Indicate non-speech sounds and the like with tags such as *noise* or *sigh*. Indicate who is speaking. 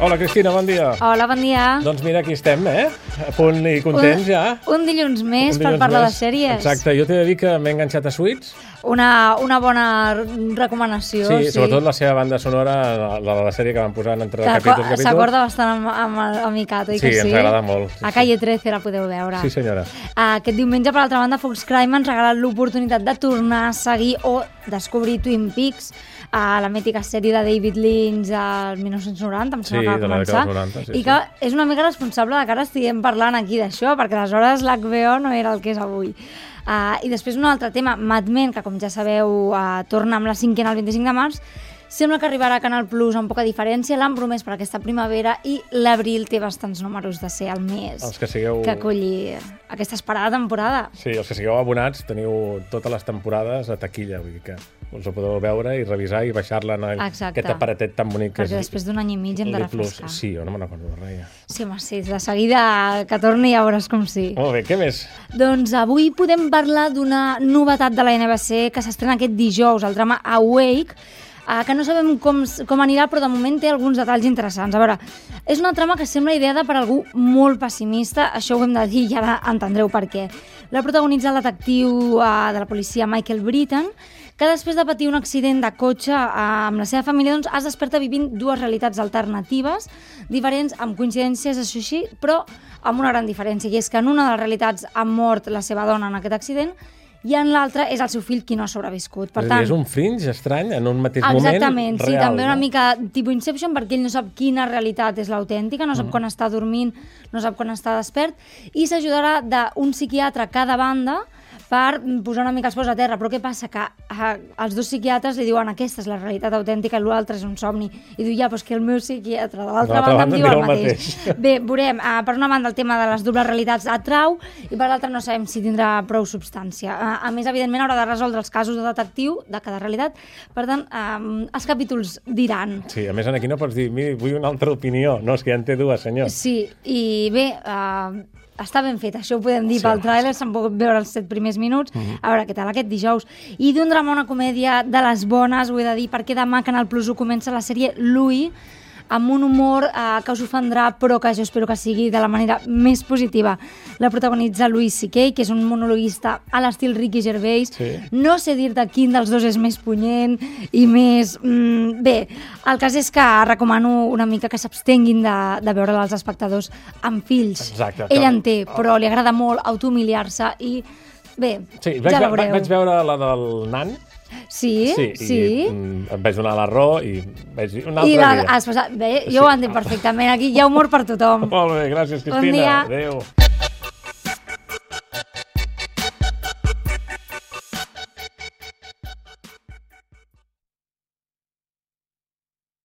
Speaker 1: Hola, Cristina, bon dia.
Speaker 2: Hola, bon dia.
Speaker 1: Doncs mira, aquí estem, eh? A punt i contents
Speaker 2: un,
Speaker 1: ja.
Speaker 2: Un dilluns més
Speaker 1: Un
Speaker 2: per
Speaker 1: dilluns
Speaker 2: parlar
Speaker 1: més.
Speaker 2: de sèries.
Speaker 1: Exacte, jo t'he de dir que m'he enganxat a Suits.
Speaker 2: Una, una bona recomanació.
Speaker 1: Sí, sobretot la seva banda sonora, la de la sèrie que van posant entre
Speaker 2: Que
Speaker 1: capítols i capítols.
Speaker 2: S'acorda bastant amb, amb, el- amb Micat, oi
Speaker 1: Sí,
Speaker 2: que sí?
Speaker 1: ens agrada molt. Sí,
Speaker 2: a Calle 13 la podeu veure.
Speaker 1: Sí, senyora.
Speaker 2: Aquest diumenge, per altra banda, Fox Crime ens ha regalat l'oportunitat de tornar a seguir o descobrir Twin Peaks, a la mítica sèrie de David Lynch del 1990, em sembla
Speaker 1: Sí,
Speaker 2: que va
Speaker 1: la
Speaker 2: començar,
Speaker 1: dècada dels 90, sí,
Speaker 2: i que és una mica responsable de que ara estiguem parlant aquí d'això, perquè aleshores l'HBO no era el que és avui. Uh, I després un altre tema, Mad Men, que com ja sabeu uh, torna amb la cinquena el 25 de març, Sembla que arribarà a Canal Plus amb poca diferència, l'han promès per aquesta primavera i l'abril té bastants números de ser el mes
Speaker 1: Els que sigueu...
Speaker 2: que acolli aquesta esperada temporada.
Speaker 1: Sí, els que sigueu abonats teniu totes les temporades a taquilla, vull dir que us ho podeu veure i revisar i baixar-la en el-
Speaker 2: Exacte.
Speaker 1: aquest aparatet tan bonic que
Speaker 2: Perquè
Speaker 1: és
Speaker 2: després d'un any i mig hem de
Speaker 1: l'E Plus.
Speaker 2: refrescar.
Speaker 1: Sí, jo no me'n recordo de res. Ja.
Speaker 2: Sí, home, sí, de seguida que torni ja veuràs com sí.
Speaker 1: Molt bé, què més?
Speaker 2: Doncs avui podem parlar d'una novetat de la NBC que s'estrena aquest dijous, el drama Awake, eh, que no sabem com, com anirà, però de moment té alguns detalls interessants. A veure, és una trama que sembla ideada per algú molt pessimista, això ho hem de dir i ara entendreu per què. La protagonitza el detectiu eh, de la policia Michael Britton, que després de patir un accident de cotxe eh, amb la seva família doncs, es desperta vivint dues realitats alternatives, diferents, amb coincidències, això sí, però amb una gran diferència, i és que en una de les realitats ha mort la seva dona en aquest accident i en l'altra és el seu fill qui no ha sobreviscut. Per
Speaker 1: dir, és un fringe estrany en un mateix
Speaker 2: Exactament,
Speaker 1: moment
Speaker 2: sí,
Speaker 1: real.
Speaker 2: també una
Speaker 1: no?
Speaker 2: mica tipus Inception perquè ell no sap quina realitat és l'autèntica, no sap
Speaker 1: Mm.
Speaker 2: quan està dormint, no sap quan està despert, i s'ajudarà d'un psiquiatre a cada banda per posar una mica els peus a terra. Però què passa? Que eh, els dos psiquiatres li diuen aquesta és la realitat autèntica i l'altre és un somni. I diu, ja, però és que el meu psiquiatre de l'altra banda,
Speaker 1: banda
Speaker 2: diu
Speaker 1: em
Speaker 2: el
Speaker 1: diu el
Speaker 2: mateix.
Speaker 1: mateix. *laughs*
Speaker 2: Bé, veurem. Uh, per una banda, el tema de les dobles realitats atrau i per l'altra no sabem si tindrà prou substància. Uh, a més, evidentment, haurà de resoldre els casos de detectiu de cada realitat. Per tant, um, els capítols diran.
Speaker 1: Sí, a més aquí no pots dir, miri, vull una altra opinió. No, és que ja en té dues, senyor.
Speaker 2: Sí, i bé, uh, està ben fet, això ho podem dir
Speaker 1: Sí,
Speaker 2: pel tràiler, s'han pogut veure els set primers minuts,
Speaker 1: Mhm.
Speaker 2: a veure què tal aquest dijous. I d'un drama una comèdia de les bones, ho he de dir, perquè demà Canal Plus ho comença la sèrie Louis, amb un humor eh, que us ofendrà, però que jo espero que sigui de la manera més positiva. La protagonitza Louis C.K., que és un monologuista a l'estil Ricky Gervais.
Speaker 1: Sí.
Speaker 2: No sé dir-te quin dels dos és més punyent i més... Mm, bé, el cas és que recomano una mica que s'abstenguin de, de veure els espectadors amb fills.
Speaker 1: Exacte,
Speaker 2: Ell en té, però li agrada molt automiliar-se i... Bé,
Speaker 1: Sí,
Speaker 2: ja
Speaker 1: ve-
Speaker 2: veureu.
Speaker 1: vaig veure la del nan,
Speaker 2: Sí, sí.
Speaker 1: i
Speaker 2: sí.
Speaker 1: mm, em vaig donar la raó i vaig dir un altre
Speaker 2: I la,
Speaker 1: dia.
Speaker 2: has passat... Bé, jo ho entenc perfectament. Aquí hi ha humor per tothom. *laughs*
Speaker 1: Molt bé, gràcies, Cristina.
Speaker 2: dia.
Speaker 1: Adéu.